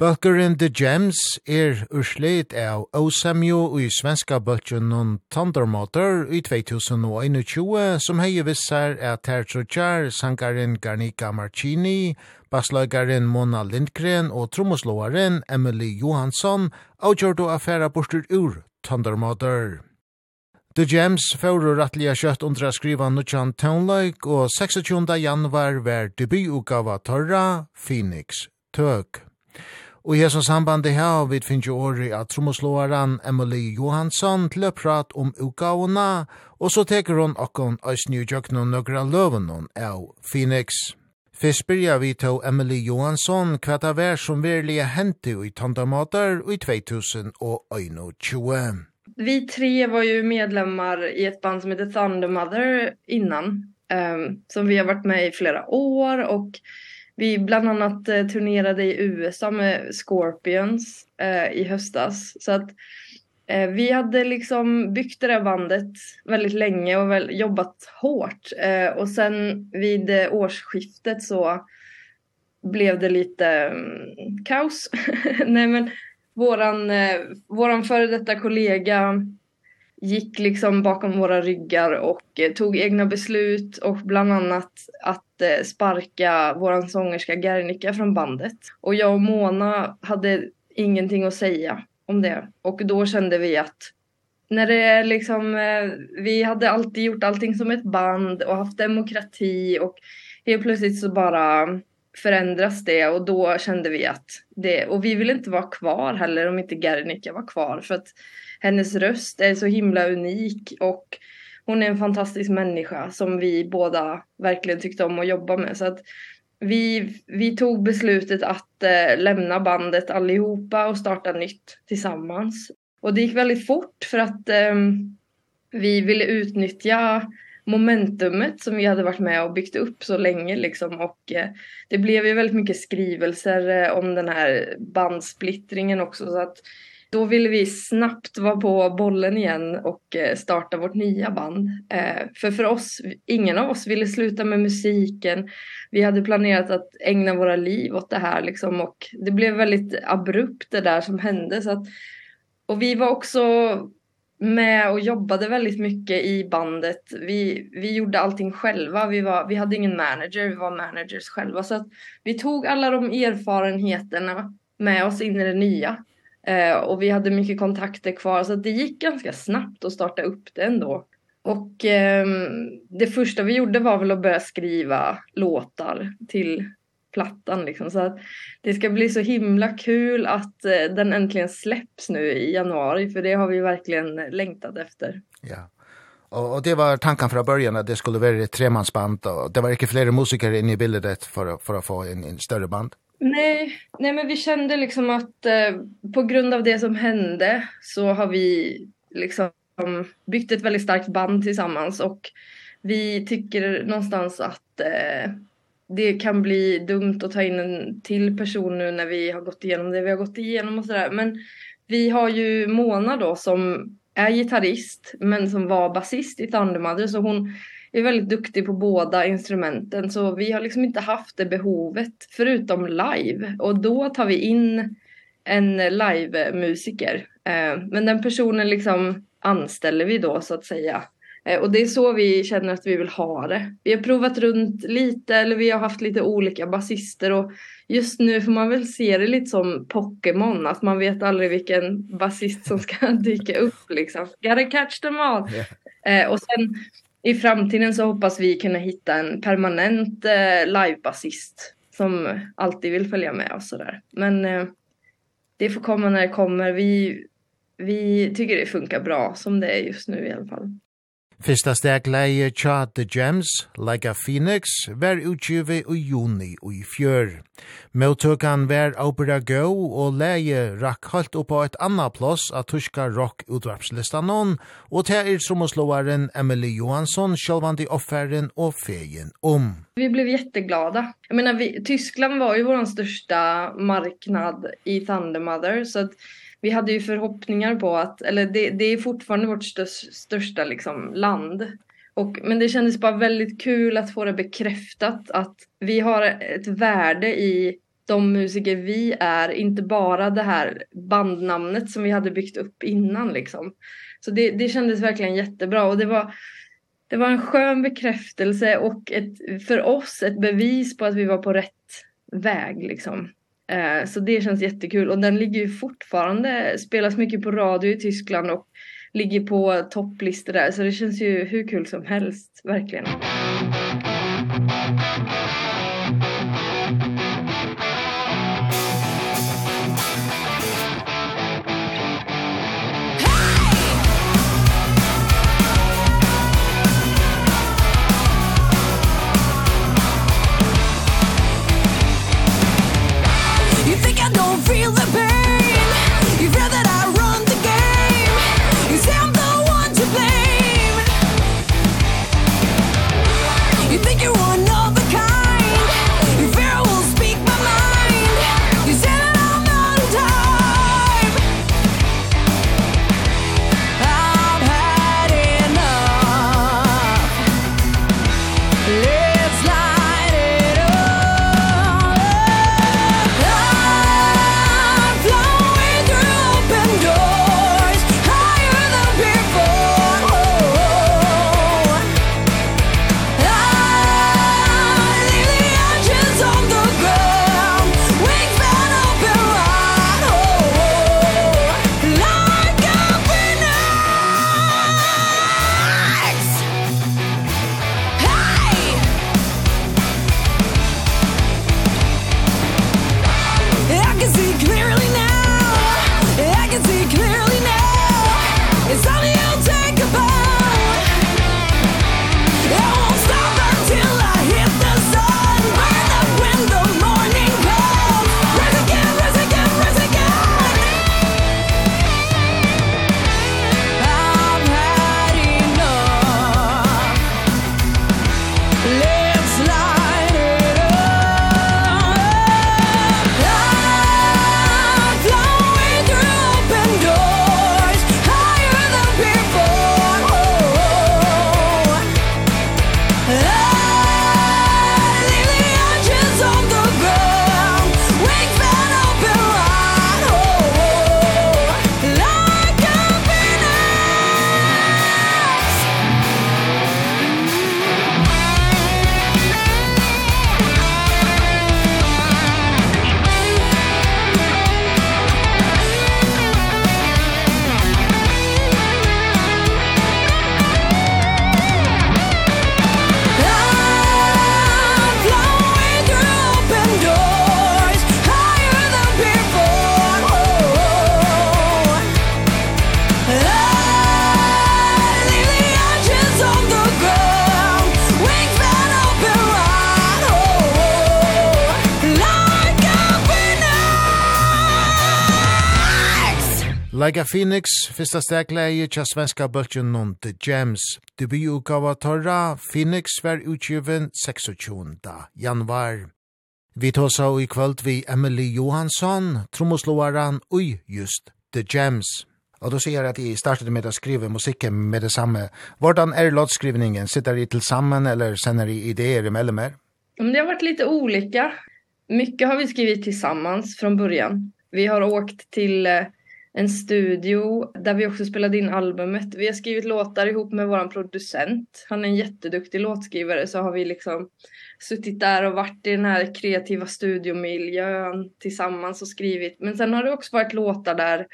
Bøkeren The Gems er urslit av Osamio i svenska bøtjen Thundermotor i 2021 som hei vissar at Terzojar, sangaren Garnica Marcini, bassløygaren Mona Lindgren og trommoslåaren Emily Johansson avgjør å affæra bortur ur Thundermotor. The Gems fóru rattliga kjøtt undra skriva nutjan Townlike og 26. januar var debutugava Torra, Phoenix, Tøk. Og i hessens sambandi her vi finnes jo åri av trommoslåaren Emily Johansson til å prate om ugaona, og så teker hun okkon æsni nye jøknon nøkra løvenon av Phoenix. Fyrst byrja vi til Emily Johansson hva det var som verlige hente i tandamater i 2021. Vi tre var ju medlemmar i ett band som heter Thunder Mother innan, um, som vi har varit med i flera år och Vi bland annat eh, turnerade i USA med Scorpions eh, i höstas. Så att eh, vi hade liksom byggt det där bandet väldigt länge och väl, jobbat hårt. Eh, och sen vid eh, årsskiftet så blev det lite mm, kaos. Nej men våran, eh, våran före detta kollega gick liksom bakom våra ryggar och eh, tog egna beslut och bland annat att sparka våran sångerska Gernika från bandet. Och jag och Mona hade ingenting att säga om det. Och då kände vi att när det liksom vi hade alltid gjort allting som ett band och haft demokrati och helt plötsligt så bara förändras det och då kände vi att det och vi ville inte vara kvar heller om inte Gernika var kvar för att hennes röst är så himla unik och hon är en fantastisk människa som vi båda verkligen tyckte om att jobba med. Så att vi vi tog beslutet att eh, lämna bandet allihopa och starta nytt tillsammans. Och det gick väldigt fort för att eh, vi ville utnyttja momentumet som vi hade varit med och byggt upp så länge liksom. Och eh, det blev ju väldigt mycket skrivelser eh, om den här bandsplittringen också. Så att då ville vi snabbt vara på bollen igen och starta vårt nya band. Eh för för oss ingen av oss ville sluta med musiken. Vi hade planerat att ägna våra liv åt det här liksom och det blev väldigt abrupt det där som hände så att och vi var också med och jobbade väldigt mycket i bandet. Vi vi gjorde allting själva. Vi var vi hade ingen manager, vi var managers själva så att vi tog alla de erfarenheterna med oss in i det nya Eh och vi hade mycket kontakter kvar så det gick ganska snabbt att starta upp det ändå. Och eh, det första vi gjorde var väl att börja skriva låtar till plattan liksom så att det ska bli så himla kul att eh, den äntligen släpps nu i januari för det har vi verkligen längtat efter. Ja. Och och det var tanken från början att det skulle vara ett tremansband och det var inte fler musiker inne i bilden för för att få en en större band. Nej, nej men vi kände liksom att eh, på grund av det som hände så har vi liksom byggt ett väldigt starkt band tillsammans och vi tycker någonstans att eh, det kan bli dumt att ta in en till person nu när vi har gått igenom det vi har gått igenom och sådär. Men vi har ju Mona då som är gitarrist men som var basist i Thundermother så hon är väldigt duktig på båda instrumenten så vi har liksom inte haft det behovet förutom live och då tar vi in en live musiker. Eh men den personen liksom anställer vi då så att säga. Eh och det är så vi känner att vi vill ha det. Vi har provat runt lite eller vi har haft lite olika basister och just nu får man väl se det lite som Pokémon att man vet aldrig vilken basist som ska dyka upp liksom. Gotta catch them all. Yeah. Eh och sen i framtiden så hoppas vi kunna hitta en permanent eh, livebasist som alltid vill följa med och så där. Men eh, det får komma när det kommer. Vi vi tycker det funkar bra som det är just nu i alla fall. Fyrsta steg leie tja The Gems, Like a Phoenix, var utgivet i juni og i fjør. Møtøkan var Opera Go og leie rakk halt opp et anna plass av tyska rock-utvarpslistan noen, og til er som slåaren Emily Johansson sjølvan offeren og feien om. Vi blev jätteglada. Jag menar, vi, Tyskland var ju vår största marknad i Thunder Mother, så att vi hade ju förhoppningar på att eller det det är fortfarande vårt största liksom land. Och men det kändes bara väldigt kul att få det bekräftat att vi har ett värde i de musiker vi är, inte bara det här bandnamnet som vi hade byggt upp innan liksom. Så det det kändes verkligen jättebra och det var det var en skön bekräftelse och ett för oss ett bevis på att vi var på rätt väg liksom. Eh så det känns jättekul och den ligger ju fortfarande spelas mycket på radio i Tyskland och ligger på topplistor där så det känns ju hur kul som helst verkligen. Lega Phoenix, fyrsta stegleie tja svenska bøltjen non The Gems. Debututgava torra, Phoenix var utgiven 26. januar. Vi tåsa i kvöld vi Emily Johansson, tromosloaran ui just The Gems. Og du sier at I startet med å skrive musikken med det samme. Hvordan er låtskrivningen? Sitter I tillsammans eller sender I idéer emellan er? Det har varit lite olika. Mycket har vi skrivit tillsammans från början. Vi har åkt till en studio där vi också spelade in albumet. Vi har skrivit låtar ihop med våran producent. Han är en jätteduktig låtskrivare så har vi liksom suttit där och varit i den här kreativa studiomiljön tillsammans och skrivit. Men sen har det också varit låtar där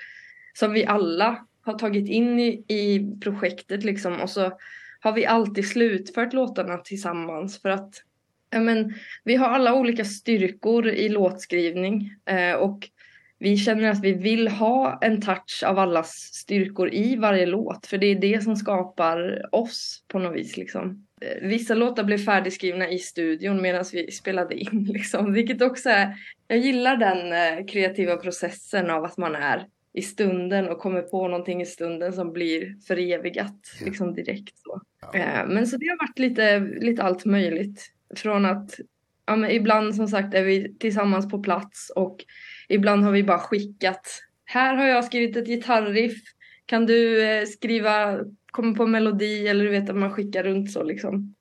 som vi alla har tagit in i, i projektet liksom och så har vi alltid slutfört låtarna tillsammans för att men vi har alla olika styrkor i låtskrivning eh och vi känner att vi vill ha en touch av allas styrkor i varje låt för det är det som skapar oss på något vis liksom. Vissa låtar blev färdigskrivna i studion medan vi spelade in liksom, vilket också är jag gillar den kreativa processen av att man är i stunden och kommer på någonting i stunden som blir förevigat evigt liksom direkt så. Eh men så det har varit lite lite allt möjligt från att ja men ibland som sagt är vi tillsammans på plats och ibland har vi bara skickat här har jag skrivit ett gitarriff kan du skriva komma på melodi eller du vet att man skickar runt så liksom.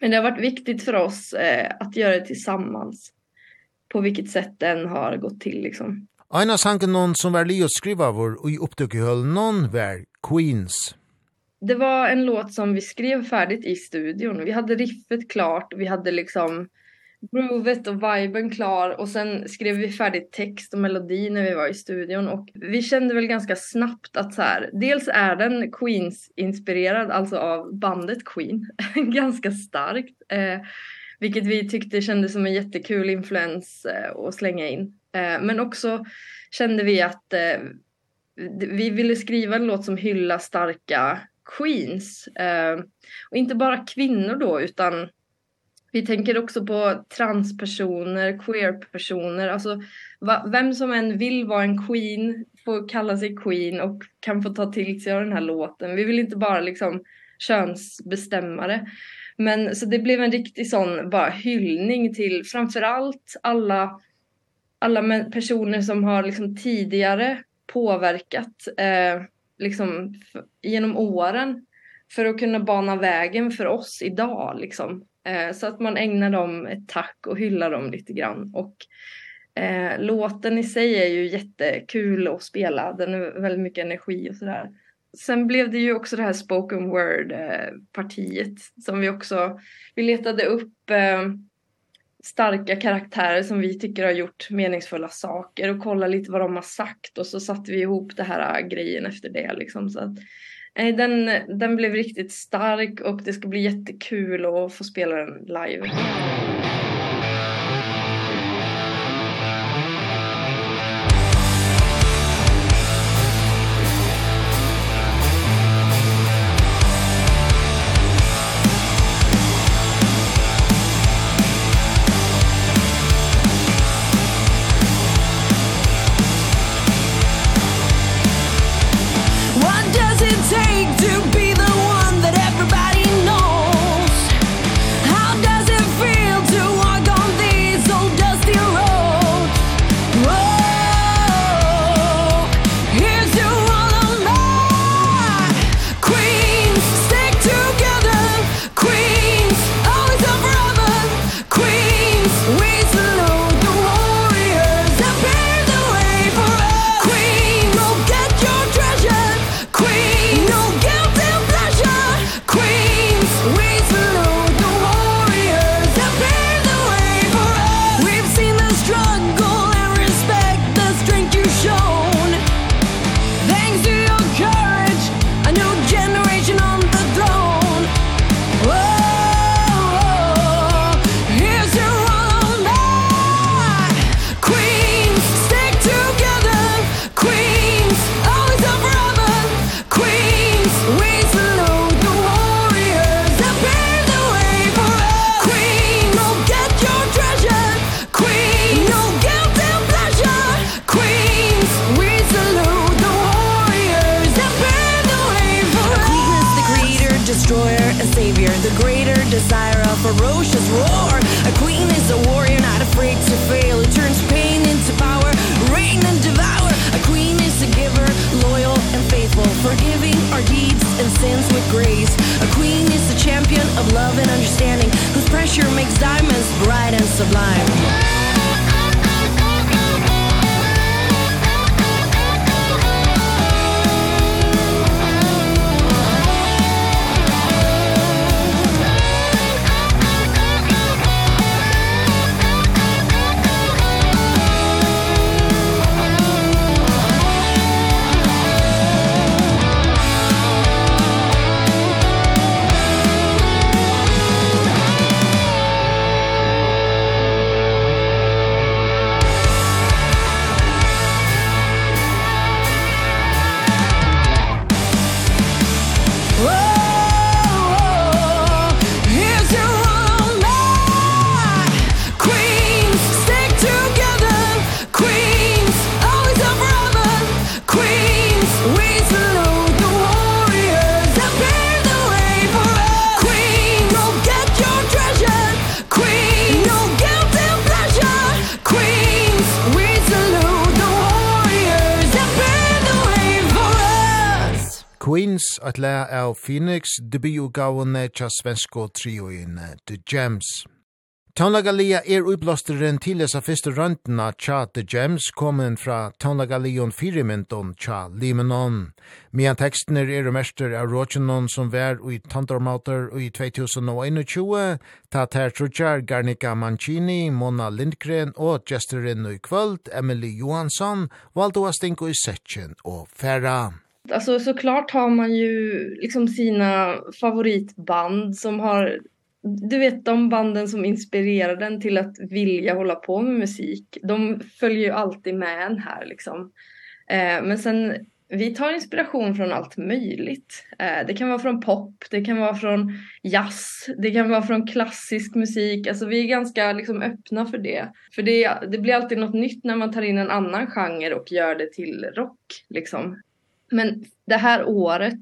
Men det har varit viktigt för oss eh, att göra det tillsammans på vilket sätt den har gått till liksom. Aina sanken någon som var Leo skriva vår och i upptökehöll någon var Queens. Det var en låt som vi skrev färdigt i studion. Vi hade riffet klart och vi hade liksom groovet och viben klar och sen skrev vi färdigt text och melodi när vi var i studion och vi kände väl ganska snabbt att så här dels är den Queens inspirerad alltså av bandet Queen ganska starkt eh vilket vi tyckte kändes som en jättekul influens eh, att slänga in. Eh men också kände vi att eh, vi ville skriva en låt som hyllar starka Queens eh och inte bara kvinnor då utan Vi tänker också på transpersoner, queerpersoner, alltså va, vem som än vill vara en queen får kalla sig queen och kan få ta till sig av den här låten. Vi vill inte bara liksom könsbestämma det. Men så det blev en riktig sån bara hyllning till framförallt alla alla personer som har liksom tidigare påverkat eh liksom genom åren för att kunna bana vägen för oss idag liksom Eh, så att man ägnar dem ett tack och hyllar dem lite grann. Och eh, låten i sig är ju jättekul att spela. Den har väldigt mycket energi och sådär. Sen blev det ju också det här spoken word-partiet som vi också, vi letade upp eh, starka karaktärer som vi tycker har gjort meningsfulla saker och kolla lite vad de har sagt och så satte vi ihop det här grejen efter det liksom så att Nej, den, den blev riktigt stark och det ska bli jättekul att få spela den live. at lea av Phoenix debutgavene tja svensko trioen The Gems. Taunlagalia er uiblåsteren til esa fyrste røntena tja The Gems kommen fra Taunlagalion Fyrimenton tja Limenon. Mian tekstner er mester av Rogenon som vær ui Tandormauter ui 2021, ta ter trutjar Garnica Mancini, Mona Lindgren og gesterin ui kvöld Emily Johansson valdo a stinko i setjen og færa alltså såklart har man ju liksom sina favoritband som har du vet de banden som inspirerar den till att vilja hålla på med musik. De följer ju alltid med en här liksom. Eh men sen vi tar inspiration från allt möjligt. Eh det kan vara från pop, det kan vara från jazz, det kan vara från klassisk musik. Alltså vi är ganska liksom öppna för det. För det det blir alltid något nytt när man tar in en annan genre och gör det till rock liksom. Men det här året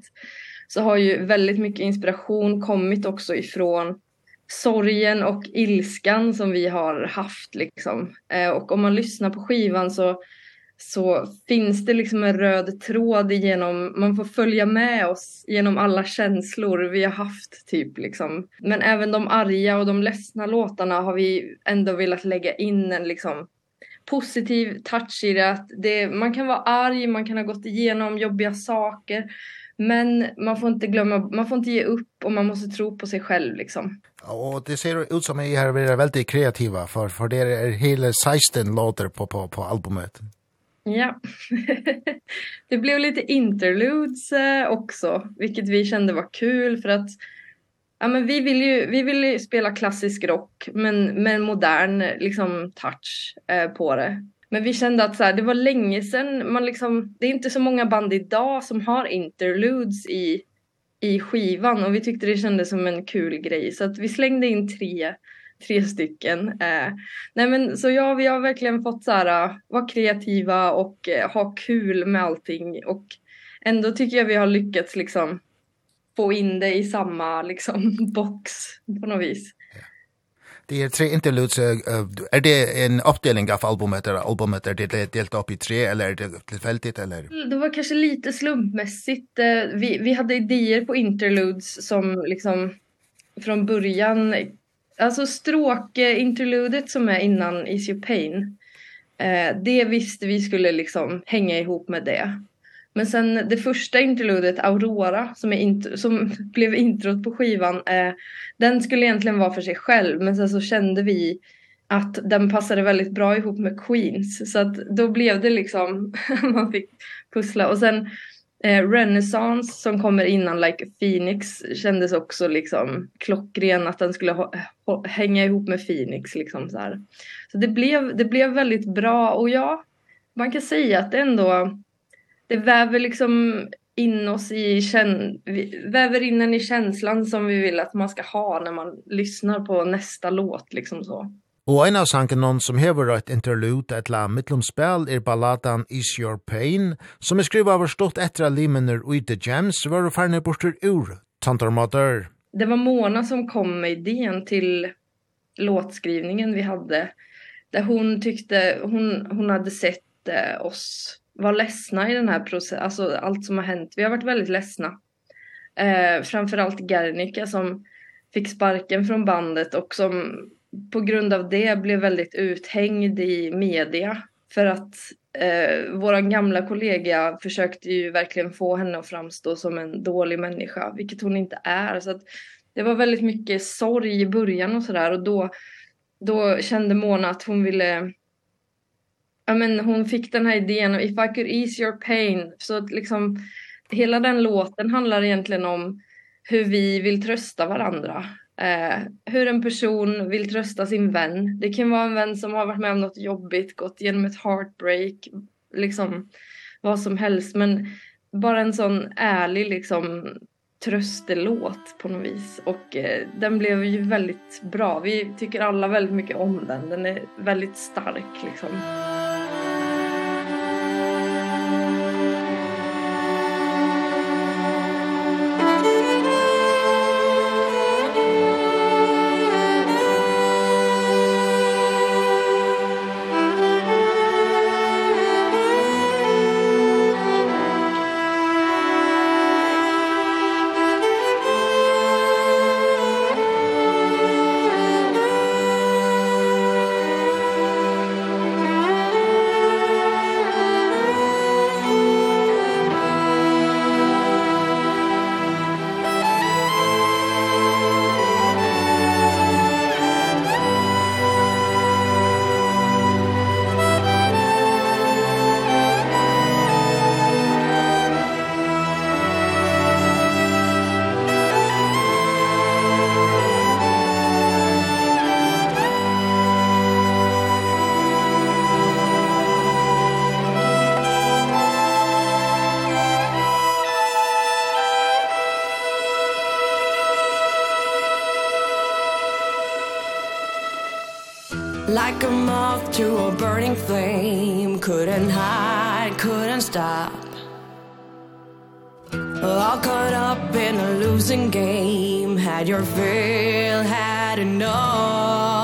så har ju väldigt mycket inspiration kommit också ifrån sorgen och ilskan som vi har haft liksom. Eh och om man lyssnar på skivan så så finns det liksom en röd tråd genom man får följa med oss genom alla känslor vi har haft typ liksom. Men även de arga och de ledsna låtarna har vi ändå velat lägga in en liksom positiv touch i det att det man kan vara arg, man kan ha gått igenom jobbiga saker men man får inte glömma man får inte ge upp och man måste tro på sig själv liksom. Ja, och det ser ut som att här är väldigt kreativa för för det är hela 16 låtar på på på albumet. Ja. det blev lite interludes också, vilket vi kände var kul för att Ja men vi vill ju vi vill ju spela klassisk rock men men modern liksom touch eh på det. Men vi kände att så här, det var länge sen man liksom det är inte så många band idag som har interludes i i skivan och vi tyckte det kändes som en kul grej så att vi slängde in tre tre stycken. Eh nej men så ja vi har verkligen fått så här vara kreativa och eh, ha kul med allting och ändå tycker jag vi har lyckats liksom få in det i samma liksom box på något vis. Det är tre interludes är det en uppdelning av albumet eller albumet är det delt upp i tre eller är det tillfälligt eller? Det var kanske lite slumpmässigt. Vi vi hade idéer på interludes som liksom från början alltså stråk interludet som är innan Is Your Pain. Eh det visste vi skulle liksom hänga ihop med det. Men sen det första interludet Aurora som är int som blev introt på skivan eh den skulle egentligen vara för sig själv men sen så kände vi att den passade väldigt bra ihop med Queens. Så att då blev det liksom man fick pussla. Och sen eh Renaissance som kommer innan like Phoenix kändes också liksom klockren att den skulle hänga ihop med Phoenix liksom så här. Så det blev det blev väldigt bra. Och ja man kan säga att det ändå det väver liksom in oss i känn väver in en i känslan som vi vill att man ska ha när man lyssnar på nästa låt liksom så. Og en av sangen noen som hever et interlude et la mittlumspel er balladan Is Your Pain, som er skriven av stått etter av limener ui The Gems, var og ferne borster ur mother. Det var Mona som kom med idén till låtskrivningen vi hade, där hon tyckte, hon, hon hade sett eh, oss var ledsna i den här processen, alltså allt som har hänt. Vi har varit väldigt ledsna. Eh, framförallt Gernika som fick sparken från bandet och som på grund av det blev väldigt uthängd i media för att eh våran gamla kollega försökte ju verkligen få henne att framstå som en dålig människa vilket hon inte är så att det var väldigt mycket sorg i början och så där och då då kände Mona att hon ville ja men hon fick den här idén och if I could ease your pain så att liksom hela den låten handlar egentligen om hur vi vill trösta varandra. Eh, hur en person vill trösta sin vän. Det kan vara en vän som har varit med om något jobbigt, gått igenom ett heartbreak, liksom vad som helst men bara en sån ärlig liksom tröstelåt på något vis och eh, den blev ju väldigt bra. Vi tycker alla väldigt mycket om den. Den är väldigt stark liksom. and stop. All caught up in a losing game. Had your fill, had enough.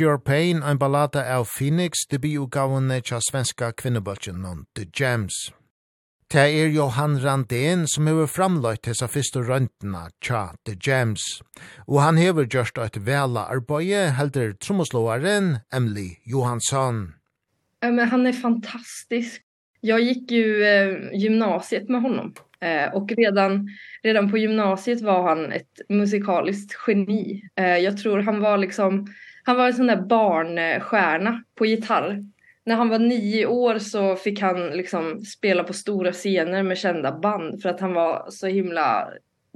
Your Pain, ein ballata av Phoenix, debutgavene tja svenska kvinnebøtjen non The Gems. Det er Johan Randén som hever framløyt hessa fyrstu røntna tja The Gems, og han hever gjørst eit vela arbeid heldur trommoslåaren Emily Johansson. Ja, men han är fantastisk. Jag gick ju eh, gymnasiet med honom. Eh och redan redan på gymnasiet var han ett musikaliskt geni. Eh jag tror han var liksom Han var en sån där barnstjärna på gitarr. När han var nio år så fick han liksom spela på stora scener med kända band för att han var så himla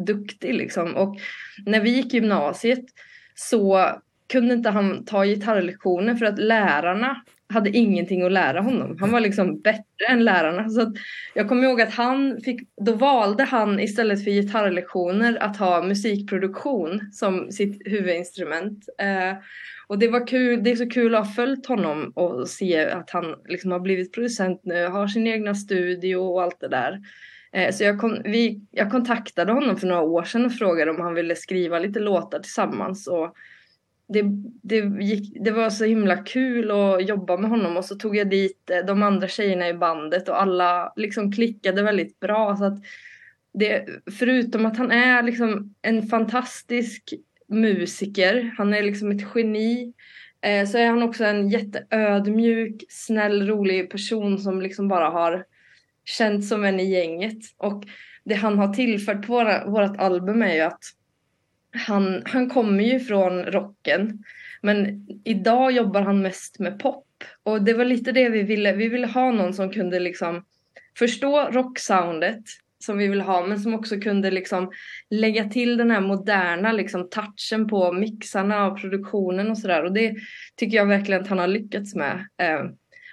duktig liksom. Och när vi gick i gymnasiet så kunde inte han ta gitarrlektioner för att lärarna hade ingenting att lära honom. Han var liksom bättre än lärarna så att jag kommer ihåg att han fick då valde han istället för gitarrlektioner att ha musikproduktion som sitt huvudinstrument. Eh Och det var kul, det är så kul att ha följt honom och se att han liksom har blivit producent nu, har sin egna studio och allt det där. Eh så jag kom, vi jag kontaktade honom för några år sedan och frågade om han ville skriva lite låtar tillsammans och det det gick det var så himla kul att jobba med honom och så tog jag dit de andra tjejerna i bandet och alla liksom klickade väldigt bra så att det förutom att han är liksom en fantastisk musiker. Han är liksom ett geni. Eh så är han också en jätteödmjuk, snäll, rolig person som liksom bara har känt som en i gänget och det han har tillfört på våra, vårat album är ju att han han kommer ju från rocken men idag jobbar han mest med pop och det var lite det vi ville vi ville ha någon som kunde liksom förstå rocksoundet som vi vill ha men som också kunde liksom lägga till den här moderna liksom touchen på mixarna och produktionen och så där och det tycker jag verkligen att han har lyckats med eh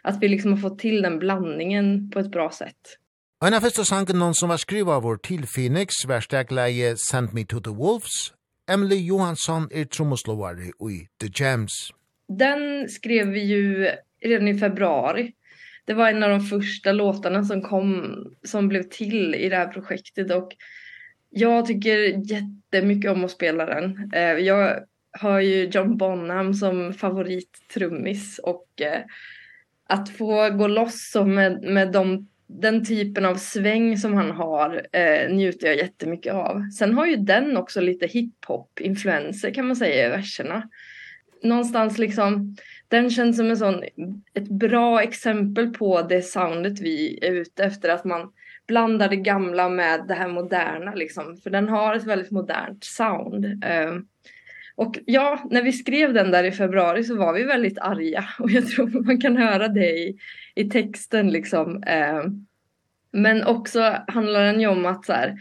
att vi liksom har fått till den blandningen på ett bra sätt. En av första sangen som var skriva av vår till Phoenix var stegleie Send Me To The Wolves. Emily Johansson er tromoslovare i The Jams. Den skrev vi ju redan i februari det var en av de första låtarna som kom som blev till i det här projektet och jag tycker jättemycket om att spela den. Eh jag har ju John Bonham som favorittrummis och eh, att få gå loss som med med de den typen av sväng som han har eh njuter jag jättemycket av. Sen har ju den också lite hiphop influenser kan man säga i verserna. Någonstans liksom den känns som en sån ett bra exempel på det soundet vi är ute efter att man blandar det gamla med det här moderna liksom för den har ett väldigt modernt sound. Eh och ja, när vi skrev den där i februari så var vi väldigt arga och jag tror man kan höra det i i texten liksom eh men också handlar den ju om att så här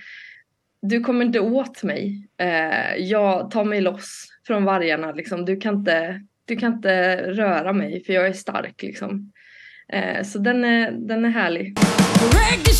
du kommer inte åt mig. Eh jag tar mig loss från vargarna liksom. Du kan inte du kan inte röra mig för jag är stark liksom. Eh så den är den är härlig. Break the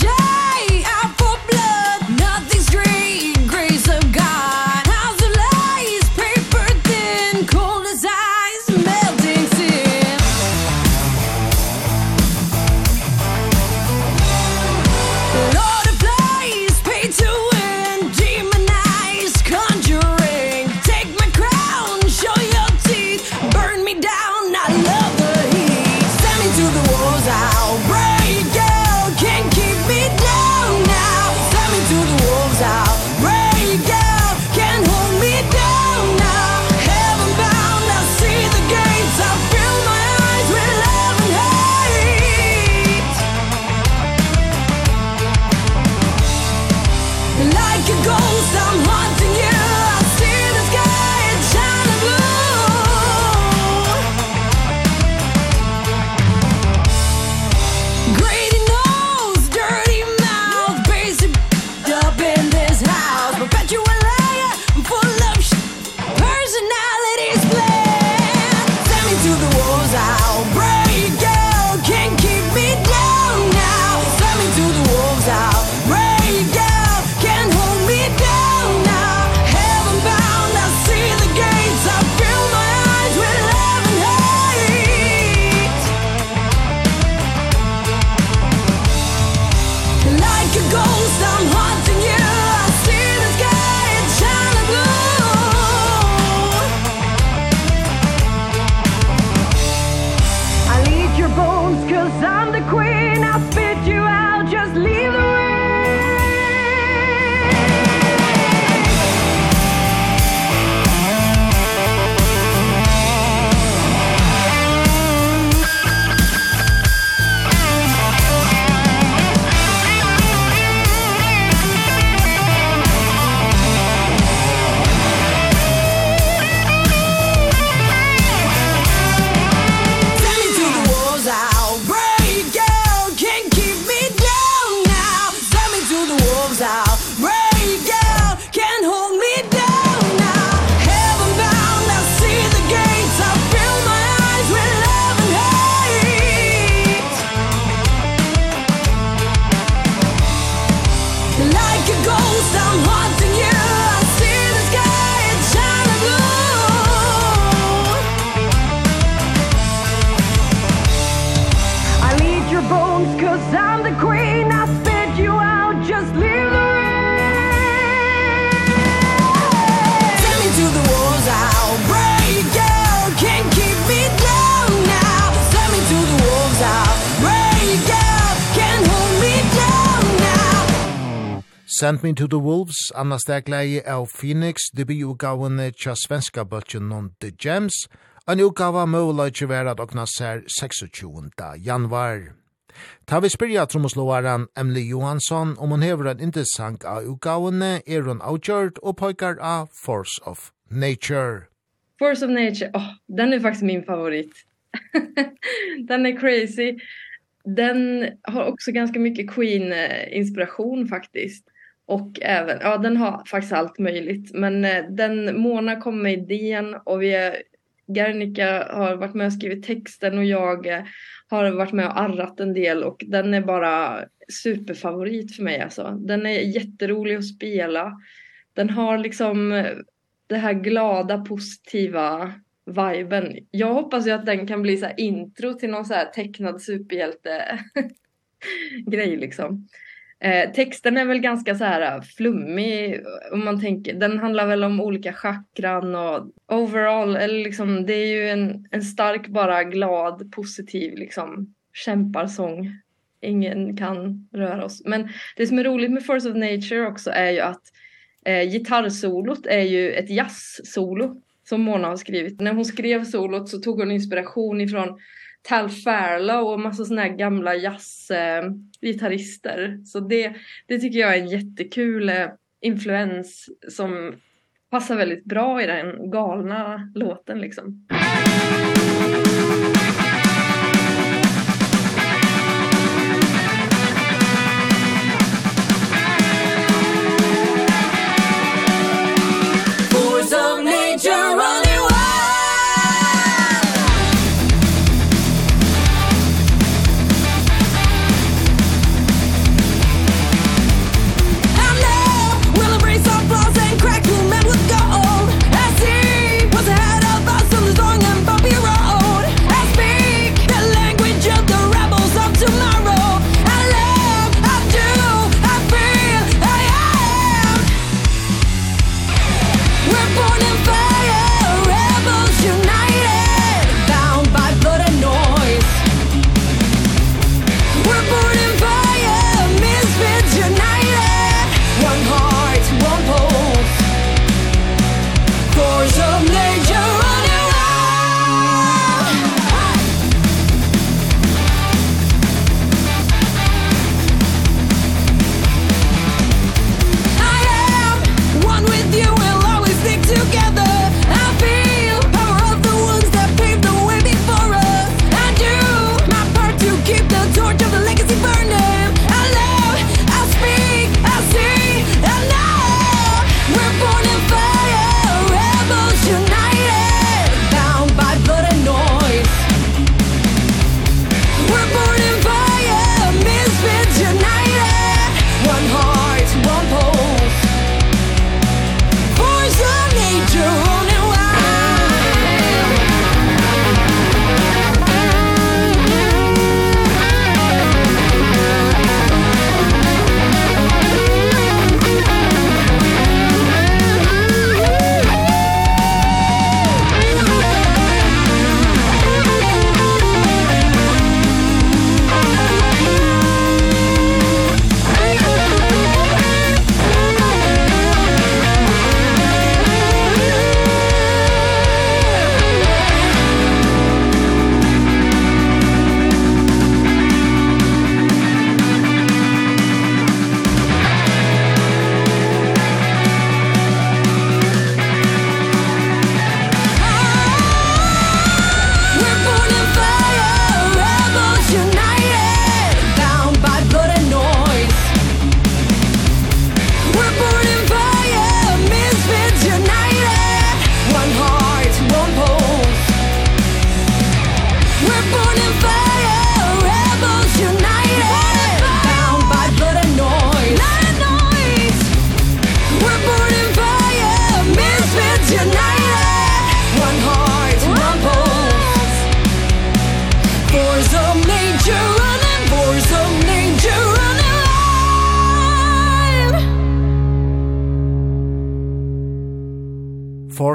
Like a ghost I'm haunting you. Send Me to the Wolves, Anna Stegleie av Phoenix, debutgavene tja svenska bøtjen non The Gems, en utgava være at dokna ser 26. januar. Ta vi spyrja trommeslåaren Emily Johansson om hon hever en interessant av utgavene er hun avgjørt og pojkar av Force of Nature. Force of Nature, åh, oh, den är faktiskt min favorit. den är crazy. Den har också ganska mycket Queen-inspiration faktiskt. Och även, ja den har faktiskt allt möjligt. Men eh, den Mona kom med idén och vi är, Gernika har varit med och skrivit texten och jag eh, har varit med och arrat en del och den är bara superfavorit för mig alltså. Den är jätterolig att spela. Den har liksom det här glada positiva viben. Jag hoppas ju att den kan bli så här intro till någon så här tecknad superhjälte grej liksom. Eh, texten är väl ganska så här flummig om man tänker den handlar väl om olika chakran och overall eller liksom det är ju en en stark bara glad positiv liksom kämparsång. Ingen kan röra oss. Men det som är roligt med Force of Nature också är ju att eh gitarrsolot är ju ett jazzsolo som Mona har skrivit. När hon skrev solot så tog hon inspiration ifrån Tal Farlow och massa såna här gamla jazzgitarrister. Så det det tycker jag är en jättekul influens som passar väldigt bra i den galna låten liksom.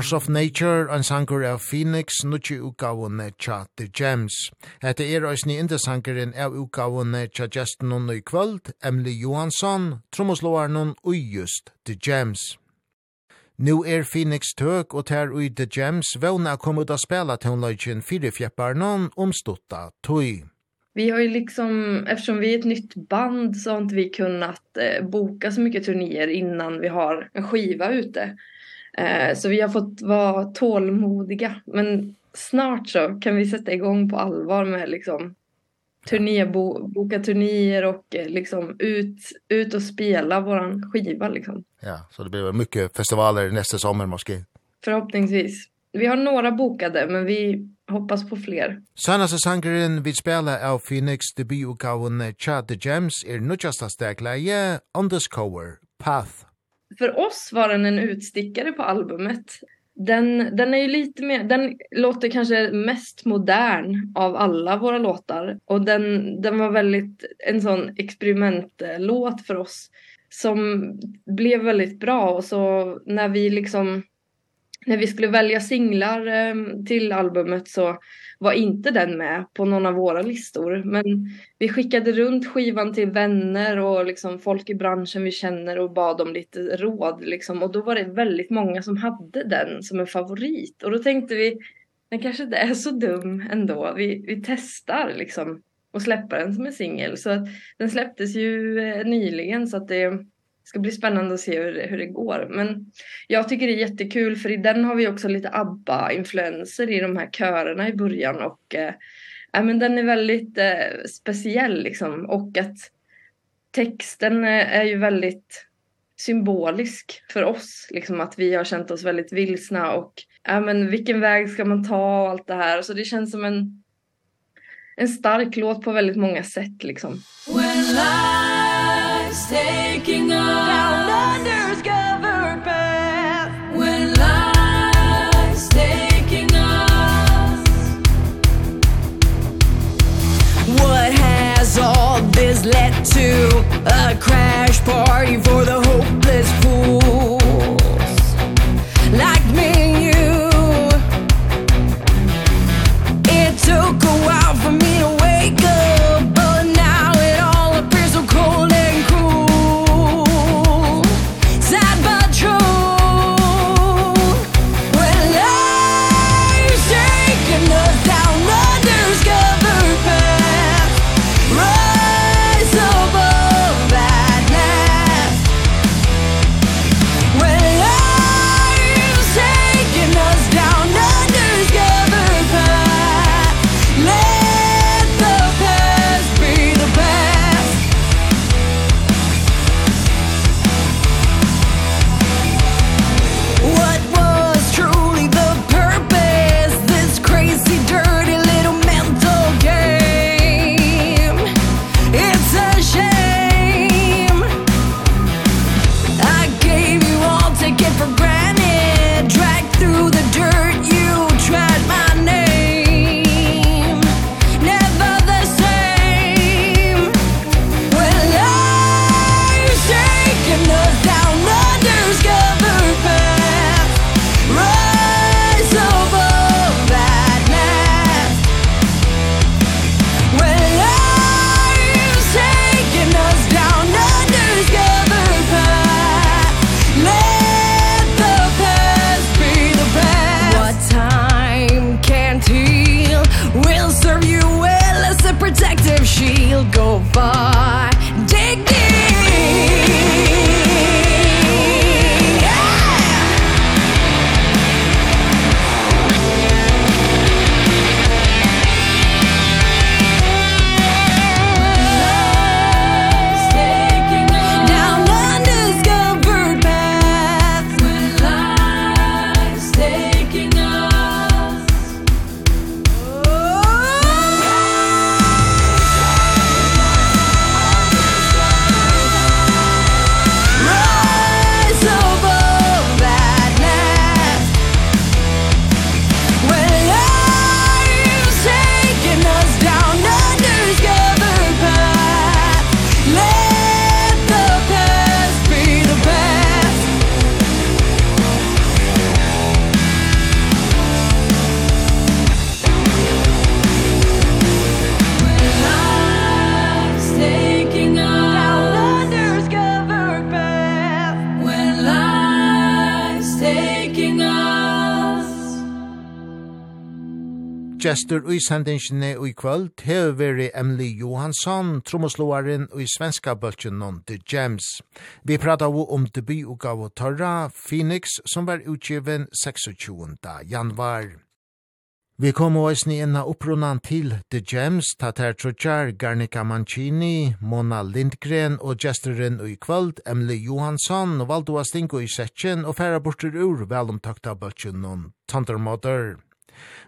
Force of Nature, en sanger av Phoenix, nutje utgavene tja The Gems. Hette er òsni indesankeren av utgavene tja gesten og i kvöld, Emily Johansson, trommoslåaren og just The Gems. Nu er Phoenix tøk og tær ui The Gems vevna kom ut a spela tonløyken firefjeppar noen omstutta tøy. Vi har ju liksom, eftersom vi är ett nytt band så har inte vi kunnat eh, boka så mycket turnéer innan vi har en skiva ute. Eh så vi har fått vara tålmodiga men snart så kan vi sätta igång på allvar med liksom turné bo, boka turnéer och liksom ut ut och spela våran skiva liksom. Ja, så det blir mycket festivaler nästa sommar måske. Förhoppningsvis. Vi har några bokade men vi hoppas på fler. Sannaste sangren vi spelar av Phoenix debututgaven Chat the Gems är nutjasta stegläge underscore Path för oss var den en utstickare på albumet. Den den är ju lite mer den låter kanske mest modern av alla våra låtar och den den var väldigt en sån experimentlåt för oss som blev väldigt bra och så när vi liksom när vi skulle välja singlar eh, till albumet så var inte den med på någon av våra listor. Men vi skickade runt skivan till vänner och liksom folk i branschen vi känner och bad om lite råd liksom. Och då var det väldigt många som hade den som en favorit. Och då tänkte vi den kanske inte är så dum ändå. Vi vi testar liksom och släpper den som en singel. Så att den släpptes ju eh, nyligen så att det Ska bli spännande att se hur hur det går, men jag tycker det är jättekul för i den har vi också lite ABBA influenser i de här körerna i början och eh, ja men den är väldigt eh, speciell liksom. Och att texten är ju väldigt symbolisk för oss liksom att vi har känt oss väldigt vilsna och ja men vilken väg ska man ta och allt det här. Så det känns som en en stark låt på väldigt många sätt liksom. When life's taking all this led to a crash party for the hopeless fool. Gestur i sendingsene i kvöld hever veri Emily Johansson, tromosloaren i svenska bøltjen non The Gems. Vi prata jo om debi og gav og torra, Phoenix, som var utgiven 26. januar. Vi kom og eisne inna opprunan til The Gems, Tatar Trotjar, Garnica Mancini, Mona Lindgren og gesteren i kvöld, Emily Johansson, og valdo a stingo i setjen og færa bortur ur velomtakta bøltjen non Thundermother.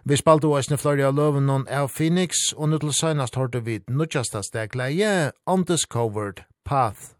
Vi spalte oss i Florida Løven og av Phoenix, og nå til senest hørte vi nødgjeste stegleie, Undiscovered Path.